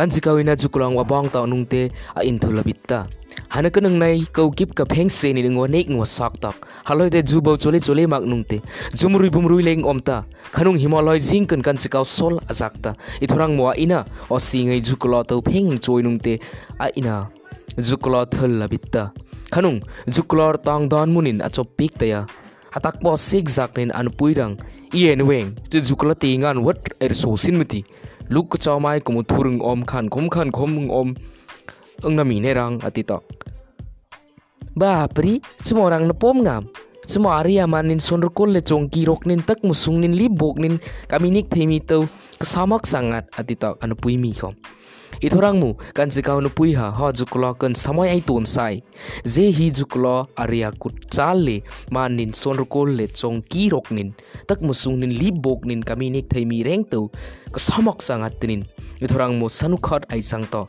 kan jikawina jukulang wabang ta nungte a intulabitta hana kanang nai kau kip ka pheng se ni ngo nek ngo sak tak. Haloi te ju bau chole chole mak nungte jumrui bumrui leng omta khanung himalay jing kan kan chikaw sol azakta ithorang mo ina o singai juklo to pheng choi nungte a ina juklo thal labitta khanung juklor tang don munin a chopik ta ya. Atak po sig zak nen an puirang ien weng chu jukla tingan wat er so sin muti luk chaw mai kum thurung om khan khom khan khom om ang nami ne rang atito ba pri chumorang na pom ngam semua area manin sonrokol le chong kirok nin tak musung nin libok nin kaminik themi kesamak sangat atito anu puimi khom Itorangmu kan jikau nu puiha ha juklo kan samoi ai ton sai. Je hi juklo area kut challe manin sonrokol le chong ki roknin tak musung nin libok nin kaminik thaimi reng to kasamak sangat tinin. Itorangmu sanukhat ai sangto